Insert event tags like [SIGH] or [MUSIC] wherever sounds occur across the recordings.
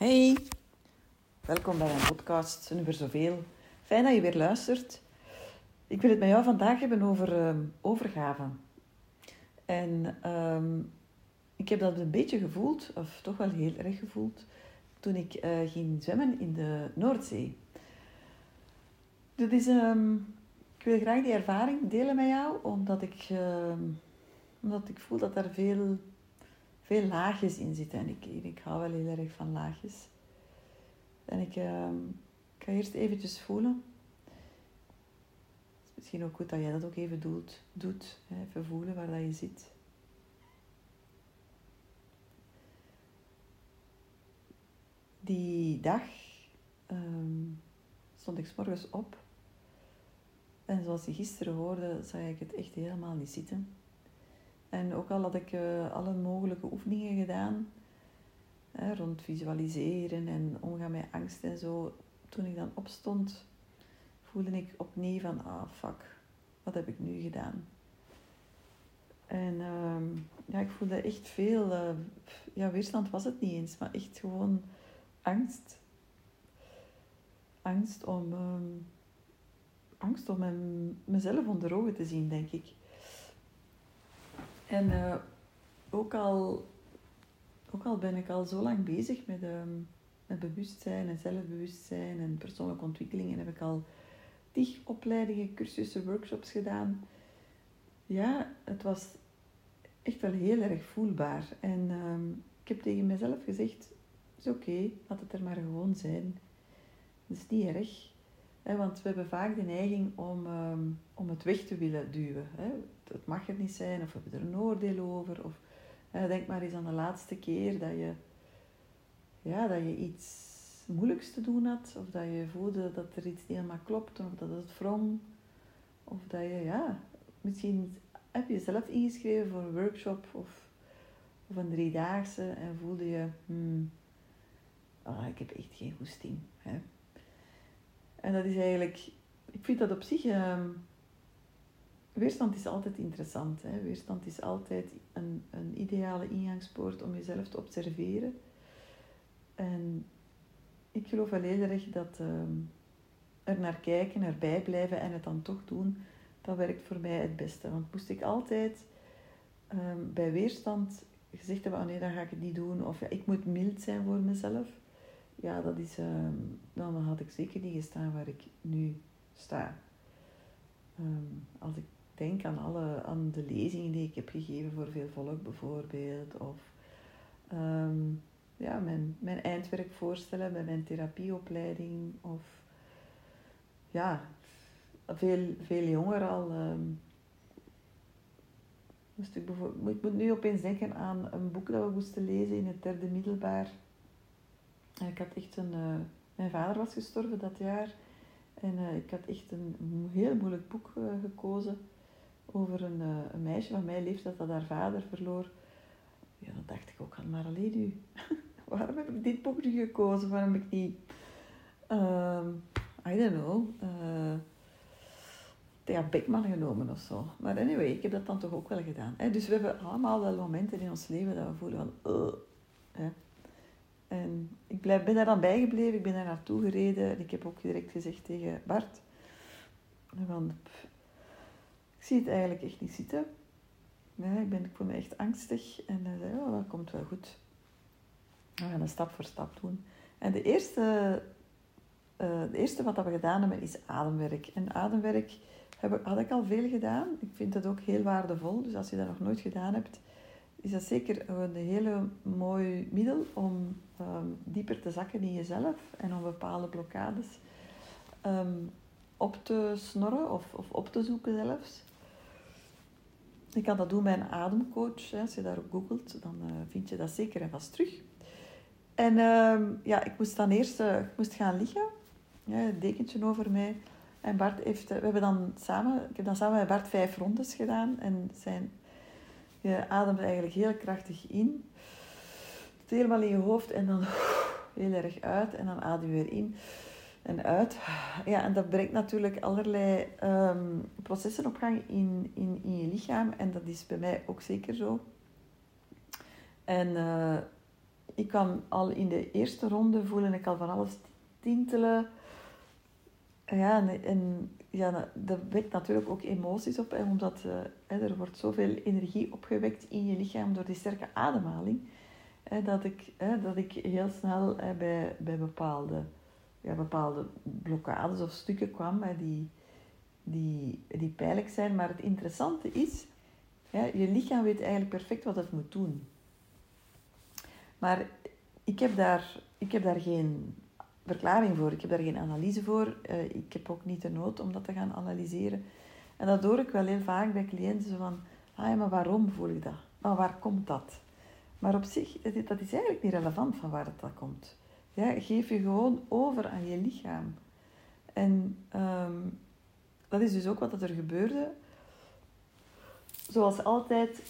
Hey, welkom bij mijn podcast Nummer Zoveel. Fijn dat je weer luistert. Ik wil het met jou vandaag hebben over uh, overgave. En uh, ik heb dat een beetje gevoeld, of toch wel heel erg gevoeld, toen ik uh, ging zwemmen in de Noordzee. Dat is, um, ik wil graag die ervaring delen met jou, omdat ik, ehm, omdat ik voel dat er veel veel laagjes in zitten. En ik, ik hou wel heel erg van laagjes. En ik, uh, ik ga eerst eventjes voelen. Het is misschien ook goed dat jij dat ook even doet. doet? Even voelen waar dat je zit. Die dag um, stond ik s morgens op. En zoals je gisteren hoorde, zag ik het echt helemaal niet zitten. En ook al had ik uh, alle mogelijke oefeningen gedaan, hè, rond visualiseren en omgaan met angst en zo. Toen ik dan opstond, voelde ik opnieuw van, ah fuck, wat heb ik nu gedaan? En uh, ja, ik voelde echt veel, uh, ja, weerstand was het niet eens, maar echt gewoon angst. Angst om, uh, angst om mezelf onder ogen te zien, denk ik. En uh, ook, al, ook al ben ik al zo lang bezig met, um, met bewustzijn en zelfbewustzijn en persoonlijke ontwikkeling en heb ik al tig opleidingen, cursussen, workshops gedaan. Ja, het was echt wel heel erg voelbaar. En um, ik heb tegen mezelf gezegd, is oké, laat het er maar gewoon zijn. Dat is niet erg. Want we hebben vaak de neiging om, um, om het weg te willen duwen. Het mag er niet zijn, of we hebben er een oordeel over. Of denk maar eens aan de laatste keer dat je, ja, dat je iets moeilijks te doen had, of dat je voelde dat er iets niet helemaal klopt, of dat het wrong. Of dat je, ja, misschien heb je zelf ingeschreven voor een workshop of, of een driedaagse en voelde je, hmm, oh, ik heb echt geen goesting. Hè? En dat is eigenlijk, ik vind dat op zich um, Weerstand is altijd interessant. Hè? Weerstand is altijd een, een ideale ingangspoort om jezelf te observeren. En ik geloof wel heel dat uh, er naar kijken, erbij blijven en het dan toch doen, dat werkt voor mij het beste. Want moest ik altijd um, bij weerstand gezegd hebben, oh nee, dan ga ik het niet doen. Of ja, ik moet mild zijn voor mezelf. Ja, dat is, um, dan had ik zeker niet gestaan waar ik nu sta. Als ik denk aan, alle, aan de lezingen die ik heb gegeven voor veel volk bijvoorbeeld. Of um, ja, mijn, mijn eindwerk voorstellen bij mijn therapieopleiding. Of ja, veel, veel jonger al. Um, moest ik, ik moet nu opeens denken aan een boek dat we moesten lezen in het derde middelbaar. Ik had echt een... Uh, mijn vader was gestorven dat jaar. En uh, ik had echt een heel moeilijk boek uh, gekozen over een, uh, een meisje van mijn leeftijd dat haar vader verloor. Ja, dan dacht ik ook aan, alleen u, [LAUGHS] waarom heb ik dit boek nu gekozen? Waarom heb ik niet, uh, I don't know, uh, Thea Beckman genomen of zo. Maar anyway, ik heb dat dan toch ook wel gedaan. Hè? Dus we hebben allemaal wel momenten in ons leven dat we voelen van, uh, hè? En ik blijf, ben daar dan bijgebleven, ik ben daar naartoe gereden. En ik heb ook direct gezegd tegen Bart, ik zie het eigenlijk echt niet zitten. ik, ben, ik voel me echt angstig. En hij zei, oh, dat komt wel goed. We gaan een stap voor stap doen. En de eerste, uh, de eerste wat we gedaan hebben is ademwerk. En ademwerk heb, had ik al veel gedaan. Ik vind het ook heel waardevol. Dus als je dat nog nooit gedaan hebt, is dat zeker een hele mooi middel om um, dieper te zakken in jezelf en om bepaalde blokkades um, op te snorren of, of op te zoeken zelfs. Je kan dat doen bij een ademcoach. Als je daarop googelt, dan uh, vind je dat zeker en vast terug. En uh, ja, ik moest dan eerst uh, moest gaan liggen. Ja, een dekentje over mij. En Bart heeft... Uh, we hebben dan samen... Ik heb dan samen met Bart vijf rondes gedaan. En zijn, je ademt eigenlijk heel krachtig in. Helemaal in je hoofd. En dan [LAUGHS] heel erg uit. En dan adem je weer in en uit. Ja, en dat brengt natuurlijk allerlei um, processen op gang in, in, in je lichaam. En dat is bij mij ook zeker zo. En uh, ik kwam al in de eerste ronde voelen ik al van alles tintelen. Ja, en, ja, dat wekt natuurlijk ook emoties op, hè, omdat uh, er wordt zoveel energie opgewekt in je lichaam door die sterke ademhaling, hè, dat, ik, dat ik heel snel hè, bij, bij bepaalde, ja, bepaalde blokkades of stukken kwam die, die, die pijnlijk zijn. Maar het interessante is, ja, je lichaam weet eigenlijk perfect wat het moet doen. Maar ik heb daar, ik heb daar geen verklaring voor, ik heb daar geen analyse voor. Uh, ik heb ook niet de nood om dat te gaan analyseren. En dat hoor ik wel heel vaak bij cliënten van, ah ja, maar waarom voel ik dat? Maar waar komt dat? Maar op zich, dat is eigenlijk niet relevant van waar het dat komt. Ja, geef je gewoon over aan je lichaam. En um, dat is dus ook wat er gebeurde. Zoals altijd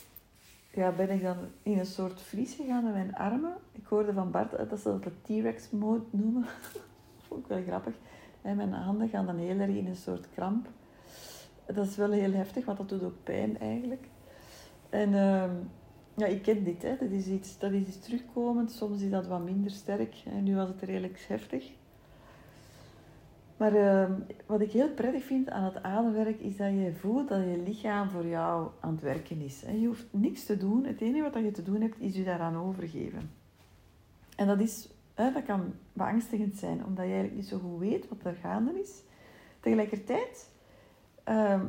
ja, ben ik dan in een soort vries gegaan met mijn armen. Ik hoorde van Bart dat ze dat de T-Rex mode noemen. [LAUGHS] vond ik wel grappig. En mijn handen gaan dan heel erg in een soort kramp. Dat is wel heel heftig, want dat doet ook pijn eigenlijk. En uh, ja, ik ken dit. Hè. Dat, is iets, dat is iets terugkomend. Soms is dat wat minder sterk. En nu was het redelijk heftig. Maar uh, wat ik heel prettig vind aan het ademwerk is dat je voelt dat je lichaam voor jou aan het werken is. En je hoeft niks te doen. Het enige wat je te doen hebt is je daaraan overgeven. En dat, is, hè, dat kan beangstigend zijn, omdat je eigenlijk niet zo goed weet wat er gaande is. Tegelijkertijd uh,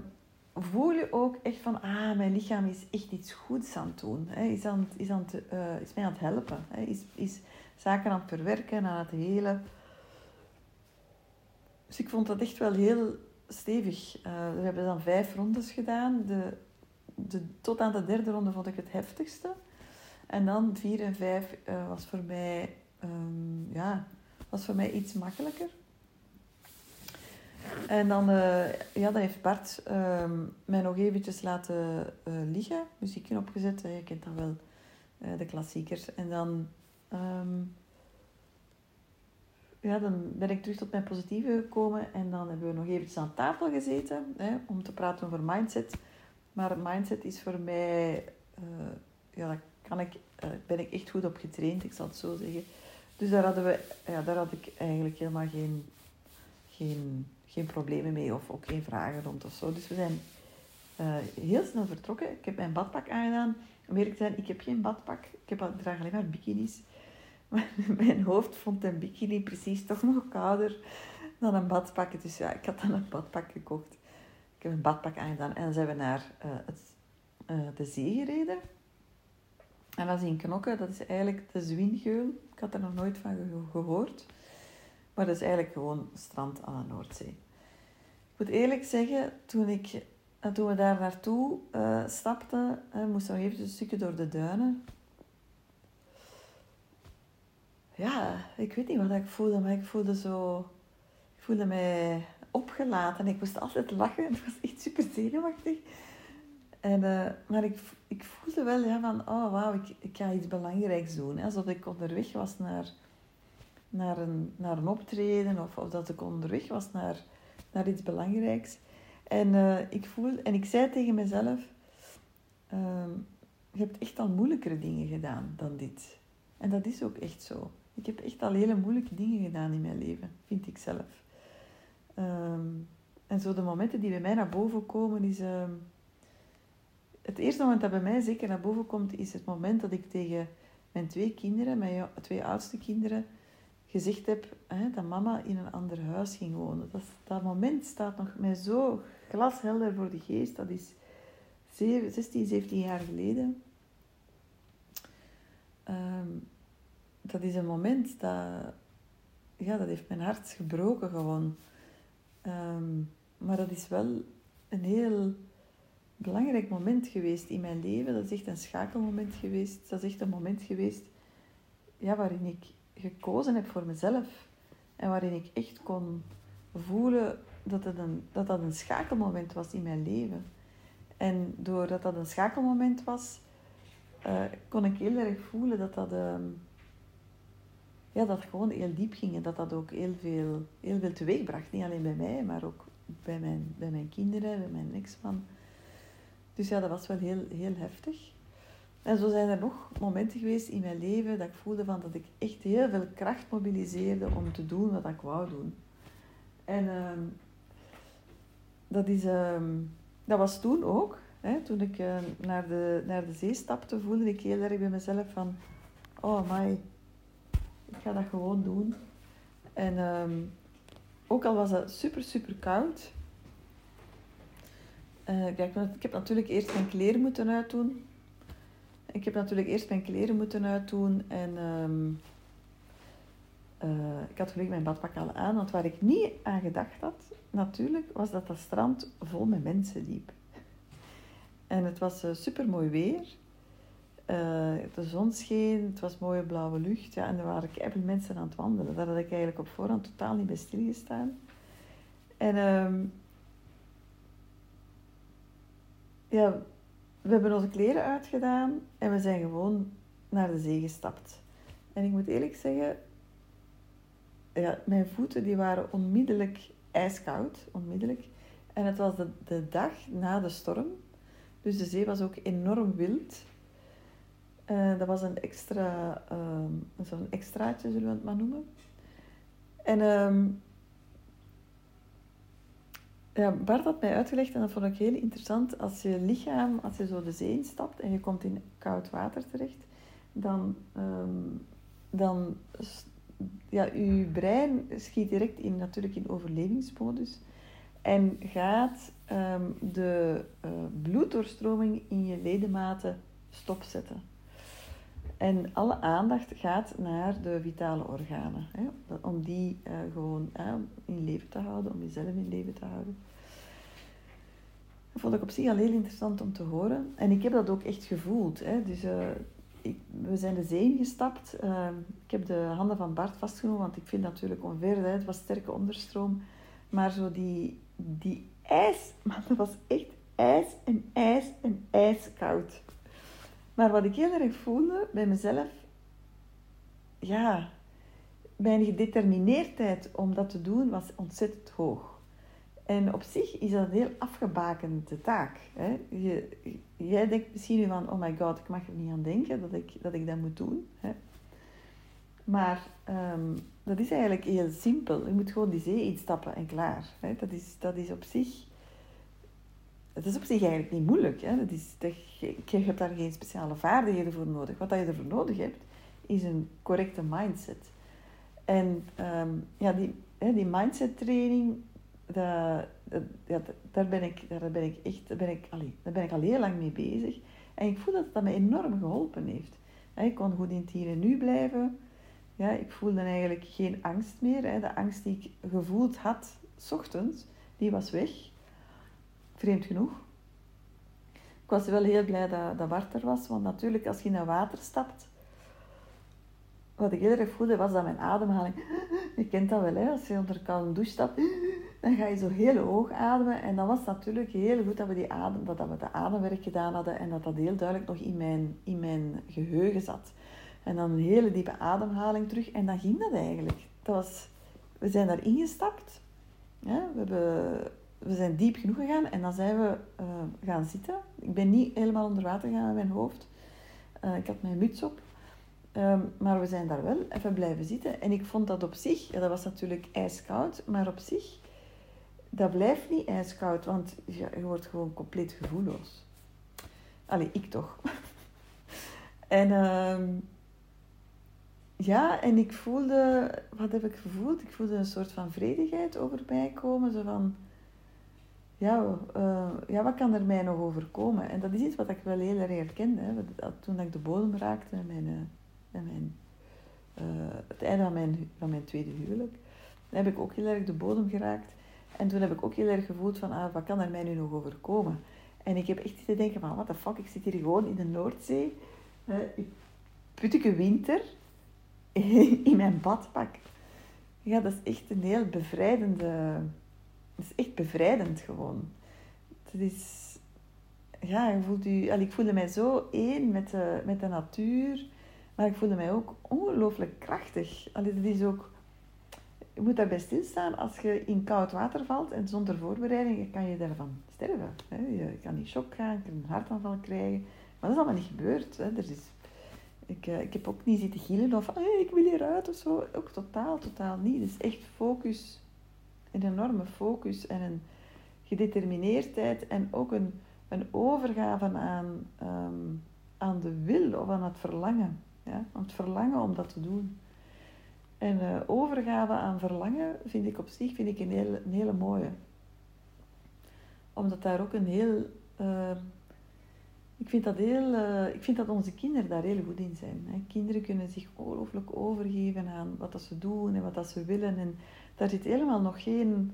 voel je ook echt van, ah, mijn lichaam is echt iets goeds aan het doen. Hè, is, aan, is, aan het, uh, is mij aan het helpen. Hè, is, is zaken aan het verwerken, aan het helen. Dus ik vond dat echt wel heel stevig. Uh, we hebben dan vijf rondes gedaan. De, de, tot aan de derde ronde vond ik het heftigste. En dan vier en vijf uh, was, voor mij, um, ja, was voor mij iets makkelijker. En dan, uh, ja, dan heeft Bart um, mij nog eventjes laten liggen. Muziekje opgezet. Je kent dat wel, de klassiekers. En dan... Um, ja, dan ben ik terug tot mijn positieve gekomen en dan hebben we nog eventjes aan tafel gezeten hè, om te praten over mindset. Maar mindset is voor mij, uh, ja, daar kan ik, uh, ben ik echt goed op getraind, ik zal het zo zeggen. Dus daar, hadden we, ja, daar had ik eigenlijk helemaal geen, geen, geen problemen mee of ook geen vragen rond of zo. Dus we zijn uh, heel snel vertrokken. Ik heb mijn badpak aangedaan. Om eerlijk te zijn, ik heb geen badpak. Ik, heb, draag alleen maar bikinis. Maar [LAUGHS] mijn hoofd vond een bikini precies toch nog kouder dan een badpak. Dus ja, ik had dan een badpak gekocht. Ik heb een badpak aangedaan en dan zijn we naar uh, het, uh, de zee gereden. En dat is in Knokke, dat is eigenlijk de Zwingeul. Ik had er nog nooit van gehoord. Maar dat is eigenlijk gewoon strand aan de Noordzee. Ik moet eerlijk zeggen, toen, ik, eh, toen we daar naartoe uh, stapten, uh, moesten we even een stukje door de duinen ja, ik weet niet wat ik voelde, maar ik voelde zo... Voelde mij opgelaten. Ik moest altijd lachen. Het was echt super zenuwachtig. En, maar ik, ik voelde wel ja, van, oh wauw, ik, ik ga iets belangrijks doen. Alsof ik onderweg was naar, naar, een, naar een optreden of, of dat ik onderweg was naar, naar iets belangrijks. En, uh, ik voel, en ik zei tegen mezelf, uh, je hebt echt al moeilijkere dingen gedaan dan dit. En dat is ook echt zo. Ik heb echt al hele moeilijke dingen gedaan in mijn leven, vind ik zelf. Um, en zo de momenten die bij mij naar boven komen, is... Um, het eerste moment dat bij mij zeker naar boven komt, is het moment dat ik tegen mijn twee kinderen, mijn twee oudste kinderen, gezegd heb hè, dat mama in een ander huis ging wonen. Dat, dat moment staat nog mij zo glashelder voor de geest. Dat is 16, 17 jaar geleden. Um, dat is een moment dat, ja, dat heeft mijn hart gebroken gewoon. Um, maar dat is wel een heel belangrijk moment geweest in mijn leven. Dat is echt een schakelmoment geweest. Dat is echt een moment geweest ja, waarin ik gekozen heb voor mezelf. En waarin ik echt kon voelen dat, het een, dat dat een schakelmoment was in mijn leven. En doordat dat een schakelmoment was, uh, kon ik heel erg voelen dat dat... Uh, ja, dat gewoon heel diep ging en dat dat ook heel veel, heel veel teweeg bracht. Niet alleen bij mij, maar ook bij mijn, bij mijn kinderen, bij mijn ex-man. Dus ja, dat was wel heel, heel heftig. En zo zijn er nog momenten geweest in mijn leven dat ik voelde van dat ik echt heel veel kracht mobiliseerde om te doen wat ik wou doen. En ehm, dat, is, ehm, dat was toen ook. Hè, toen ik uh, naar, de, naar de zee stapte, voelde ik heel erg bij mezelf van... Oh, my, ik ga dat gewoon doen. En ehm, ook al was het super, super koud... Kijk, ik heb natuurlijk eerst mijn kleren moeten uitdoen. Ik heb natuurlijk eerst mijn kleren moeten uitdoen en um, uh, ik had gelukkig mijn badpak al aan. Want waar ik niet aan gedacht had, natuurlijk, was dat dat strand vol met mensen liep. En het was uh, super mooi weer. Uh, de zon scheen, het was mooie blauwe lucht. Ja, en er waren veel mensen aan het wandelen. Daar had ik eigenlijk op voorhand totaal niet bij stilgestaan. En um, ja, we hebben onze kleren uitgedaan en we zijn gewoon naar de zee gestapt. En ik moet eerlijk zeggen, ja, mijn voeten die waren onmiddellijk ijskoud, onmiddellijk. En het was de, de dag na de storm, dus de zee was ook enorm wild. Uh, dat was een extra, uh, zo'n extraatje zullen we het maar noemen. En um, ja, Bart had mij uitgelegd, en dat vond ik heel interessant, als je lichaam, als je zo de zee instapt en je komt in koud water terecht, dan, um, dan ja, je brein schiet direct in, natuurlijk in overlevingsmodus en gaat um, de uh, bloeddoorstroming in je ledematen stopzetten. En alle aandacht gaat naar de vitale organen. Hè, om die uh, gewoon in leven te houden, om jezelf in leven te houden. Dat vond ik op zich al heel interessant om te horen. En ik heb dat ook echt gevoeld. Hè. Dus, uh, ik, we zijn de zee ingestapt. Uh, ik heb de handen van Bart vastgenomen, want ik vind natuurlijk onver. Het was sterke onderstroom. Maar zo die, die ijs, man, dat was echt ijs en ijs en ijskoud. Maar wat ik heel erg voelde bij mezelf, ja, mijn gedetermineerdheid om dat te doen was ontzettend hoog. En op zich is dat een heel afgebakende taak. Hè? Je, jij denkt misschien nu van, oh my god, ik mag er niet aan denken dat ik dat, ik dat moet doen. Hè? Maar um, dat is eigenlijk heel simpel. Je moet gewoon die zee instappen en klaar. Hè? Dat, is, dat is op zich het is op zich eigenlijk niet moeilijk. Hè? Dat is, dat, je hebt daar geen speciale vaardigheden voor nodig. Wat je ervoor nodig hebt, is een correcte mindset. En um, ja, die, die mindset training, dat, dat, daar, ben ik, daar ben ik echt ben ik, daar ben ik al heel lang mee bezig. En ik voel dat dat me enorm geholpen heeft. Ik kon goed in het hier en nu blijven. Ja, ik voelde eigenlijk geen angst meer. De angst die ik gevoeld had, s ochtends, die was weg vreemd genoeg. Ik was wel heel blij dat, dat Bart er was, want natuurlijk als je naar water stapt, wat ik heel erg voelde was dat mijn ademhaling, je kent dat wel, hè? als je onder koude douche stapt, dan ga je zo heel hoog ademen. En dan was natuurlijk heel goed dat we, die adem, dat we de ademwerk gedaan hadden en dat dat heel duidelijk nog in mijn, in mijn geheugen zat. En dan een hele diepe ademhaling terug en dan ging dat eigenlijk. Dat was, we zijn daar ingestapt. Ja, we hebben we zijn diep genoeg gegaan en dan zijn we uh, gaan zitten. Ik ben niet helemaal onder water gegaan met mijn hoofd. Uh, ik had mijn muts op. Um, maar we zijn daar wel even blijven zitten. En ik vond dat op zich, ja, dat was natuurlijk ijskoud, maar op zich, dat blijft niet ijskoud, want ja, je wordt gewoon compleet gevoelloos. Allee, ik toch. [LAUGHS] en um, ja, en ik voelde, wat heb ik gevoeld? Ik voelde een soort van vredigheid over mij komen. Zo van, ja, uh, ja, wat kan er mij nog overkomen? En dat is iets wat ik wel heel erg herkende. Hè. Toen ik de bodem raakte in mijn, uh, mijn, uh, het einde van mijn, van mijn tweede huwelijk, heb ik ook heel erg de bodem geraakt. En toen heb ik ook heel erg gevoeld van, ah, wat kan er mij nu nog overkomen? En ik heb echt te denken van, what the fuck, ik zit hier gewoon in de Noordzee, puttige winter, [LAUGHS] in mijn badpak. Ja, dat is echt een heel bevrijdende het is echt bevrijdend gewoon. Het is... Ja, je voelt je, ik voelde mij zo één met de, met de natuur. Maar ik voelde mij ook ongelooflijk krachtig. Allee, dat is ook... Je moet daarbij stilstaan. Als je in koud water valt en zonder voorbereiding, kan je daarvan sterven. Je kan in shock gaan, je kan een hartaanval krijgen. Maar dat is allemaal niet gebeurd. Er is, ik, uh, ik heb ook niet zitten gielen of ik wil hieruit of zo. Ook totaal, totaal niet. Het is echt focus, een enorme focus en een gedetermineerdheid en ook een, een overgave aan, um, aan de wil of aan het verlangen. Ja? Om het verlangen om dat te doen. En uh, overgave aan verlangen vind ik op zich vind ik een, hele, hele mooie. Omdat daar ook een heel... Uh, ik, vind dat heel uh, ik vind dat onze kinderen daar heel goed in zijn. Hè. Kinderen kunnen zich ongelooflijk overgeven aan wat dat ze doen en wat dat ze willen. En daar zit helemaal nog geen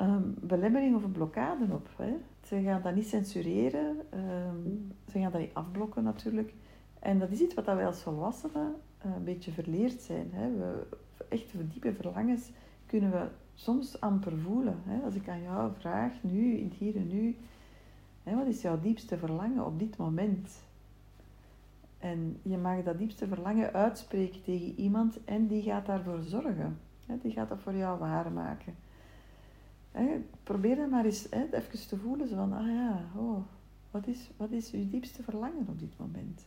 um, belemmering of een blokkade op. Hè. Ze gaan dat niet censureren. Um, ze gaan dat niet afblokken natuurlijk. En dat is iets wat wij als volwassenen uh, een beetje verleerd zijn. Hè. We, echt diepe verlangens kunnen we soms amper voelen. Hè. Als ik aan jou vraag, nu, in het hier en nu, hè, wat is jouw diepste verlangen op dit moment? En je mag dat diepste verlangen uitspreken tegen iemand en die gaat daarvoor zorgen. Die gaat dat voor jou waarmaken. Hè, probeer dan maar eens even te voelen, zo van, ah ja, oh, wat is, wat is je diepste verlangen op dit moment?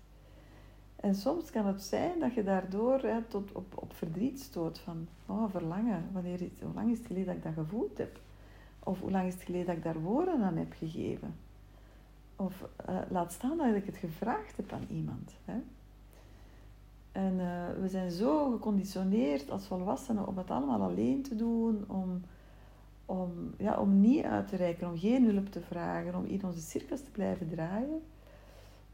En soms kan het zijn dat je daardoor tot op, op verdriet stoot van, oh, verlangen, wanneer, hoe lang is het geleden dat ik dat gevoeld heb? Of hoe lang is het geleden dat ik daar woorden aan heb gegeven? Of uh, laat staan dat ik het gevraagd heb aan iemand. Hè? En uh, we zijn zo geconditioneerd als volwassenen om het allemaal alleen te doen, om om, ja, om niet uit te reiken, om geen hulp te vragen, om in onze cirkels te blijven draaien.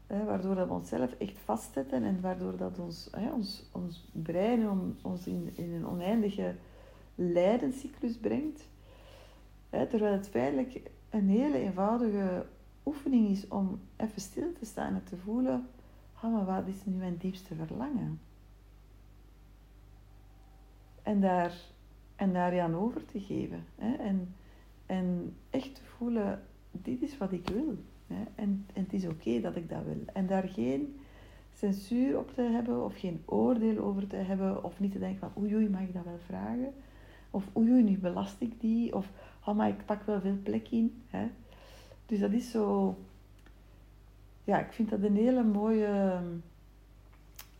Hè, waardoor dat we onszelf echt vastzetten en waardoor dat ons, hè, ons, ons brein ons in, in een oneindige lijdenscyclus brengt. Hè, terwijl het feitelijk een hele eenvoudige oefening is om even stil te staan en te voelen, maar wat is nu mijn diepste verlangen? En daar en daar aan over te geven. Hè? En, en echt te voelen, dit is wat ik wil. Hè? En, en het is oké dat ik dat wil. En daar geen censuur op te hebben of geen oordeel over te hebben of niet te denken van oei mag ik dat wel vragen? Of oei nu belast ik die? Of oh ik pak wel veel plek in. Hè? Dus dat is zo... Ja, ik vind dat een hele mooie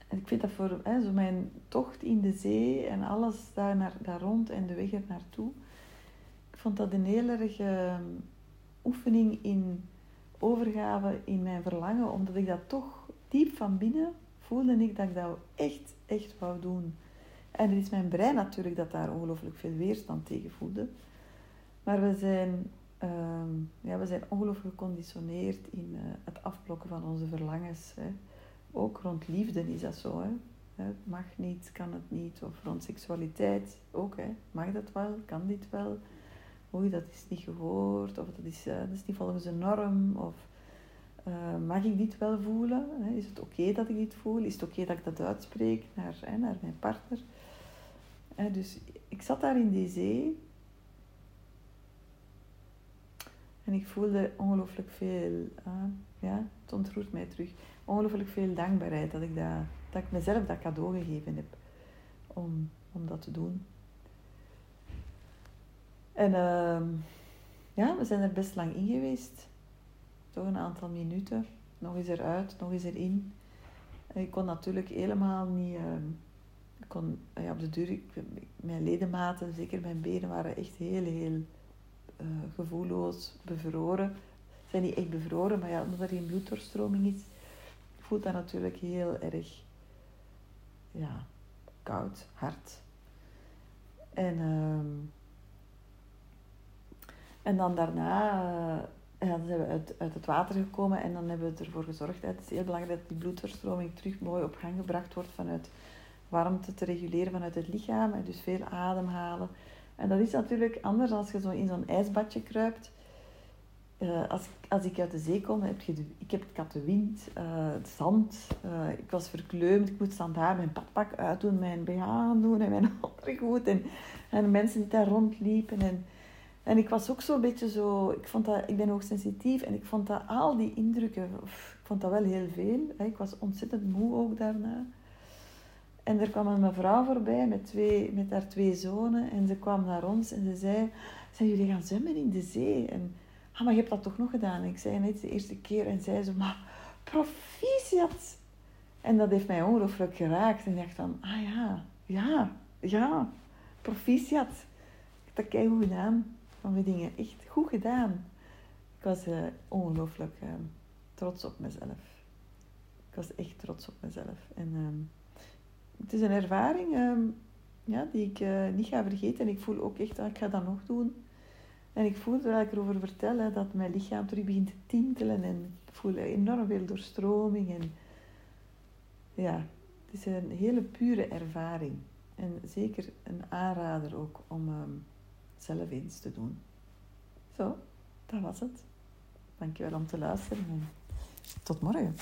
en ik vind dat voor hè, zo mijn tocht in de zee en alles daar, naar, daar rond en de weg er naartoe. Ik vond dat een heel erg ehm, oefening in overgave in mijn verlangen, omdat ik dat toch diep van binnen voelde ik dat ik dat echt, echt wou doen. En het is mijn brein natuurlijk dat daar ongelooflijk veel weerstand tegen voelde. Maar we zijn, uh, ja, we zijn ongelooflijk geconditioneerd in uh, het afblokken van onze verlangens. Hè. Ook rond liefde is dat zo. Hè? Het mag niet, kan het niet. Of rond seksualiteit ook. Hè? Mag dat wel, kan dit wel? Oei, dat is niet gehoord. Of dat is, is niet volgens de norm. Of uh, mag ik dit wel voelen? Hè? Is het oké dat ik dit voel? Is het oké dat ik dat uitspreek naar, hè, naar mijn partner? dus ik zat daar in die zee. En ik voelde ongelooflijk veel. Uh, ja, het ontroert mij terug ongelooflijk veel dankbaarheid dat ik, dat, dat ik mezelf dat cadeau gegeven heb om, om dat te doen. En uh, ja, we zijn er best lang in geweest. Toch een aantal minuten. Nog eens eruit, nog eens erin. Ik kon natuurlijk helemaal niet... Ik kon, ja, op de duur, mijn ledematen, zeker mijn benen, waren echt heel, heel uh, gevoelloos, bevroren. Zijn niet echt bevroren, maar ja, omdat er geen bloeddoorstroming is, voelt dat natuurlijk heel erg ja, koud, hard. En, uh, en dan daarna uh, ja, zijn we uit, uit het water gekomen en dan hebben we ervoor gezorgd. Het is heel belangrijk dat die bloedverstroming terug mooi op gang gebracht wordt vanuit warmte te reguleren vanuit het lichaam. En dus veel ademhalen. En dat is natuurlijk anders als je zo in zo'n ijsbadje kruipt. Uh, als, als ik uit de zee kom, heb je ik, heb, ik de wind, uh, het zand, uh, ik was verkleumd, ik moest daar mijn badpak uitdoen, mijn BH doen en mijn [LAUGHS] ondergoed en, en de mensen die daar rondliepen. En, en ik was ook zo'n beetje zo, ik, vond dat, ik ben hoogsensitief en ik vond dat al die indrukken, ik vond dat wel heel veel. Hè. Ik was ontzettend moe ook daarna. En er kwam een mevrouw voorbij met, twee, met haar twee zonen en ze kwam naar ons en ze zei, zijn jullie gaan zwemmen in de zee? En, ah, maar je hebt dat toch nog gedaan? ik zei net de eerste keer en zei ze, maar proficiat! En dat heeft mij ongelooflijk geraakt. En ik dacht van, ah ja, ja, ja, proficiat. Dat goed gedaan. Van die dingen, echt goed gedaan. Ik was uh, ongelooflijk uh, trots op mezelf. Ik was echt trots op mezelf. En um, het is een ervaring um, ja, die ik uh, niet ga vergeten. En ik voel ook echt dat ik ga dat nog doen. En ik voel, terwijl ik erover vertel, hè, dat mijn lichaam terug begint te tintelen. En ik voel enorm veel doorstroming. En ja, het is een hele pure ervaring. En zeker een aanrader ook om um, zelf eens te doen. Zo, dat was het. Dankjewel om te luisteren en tot morgen.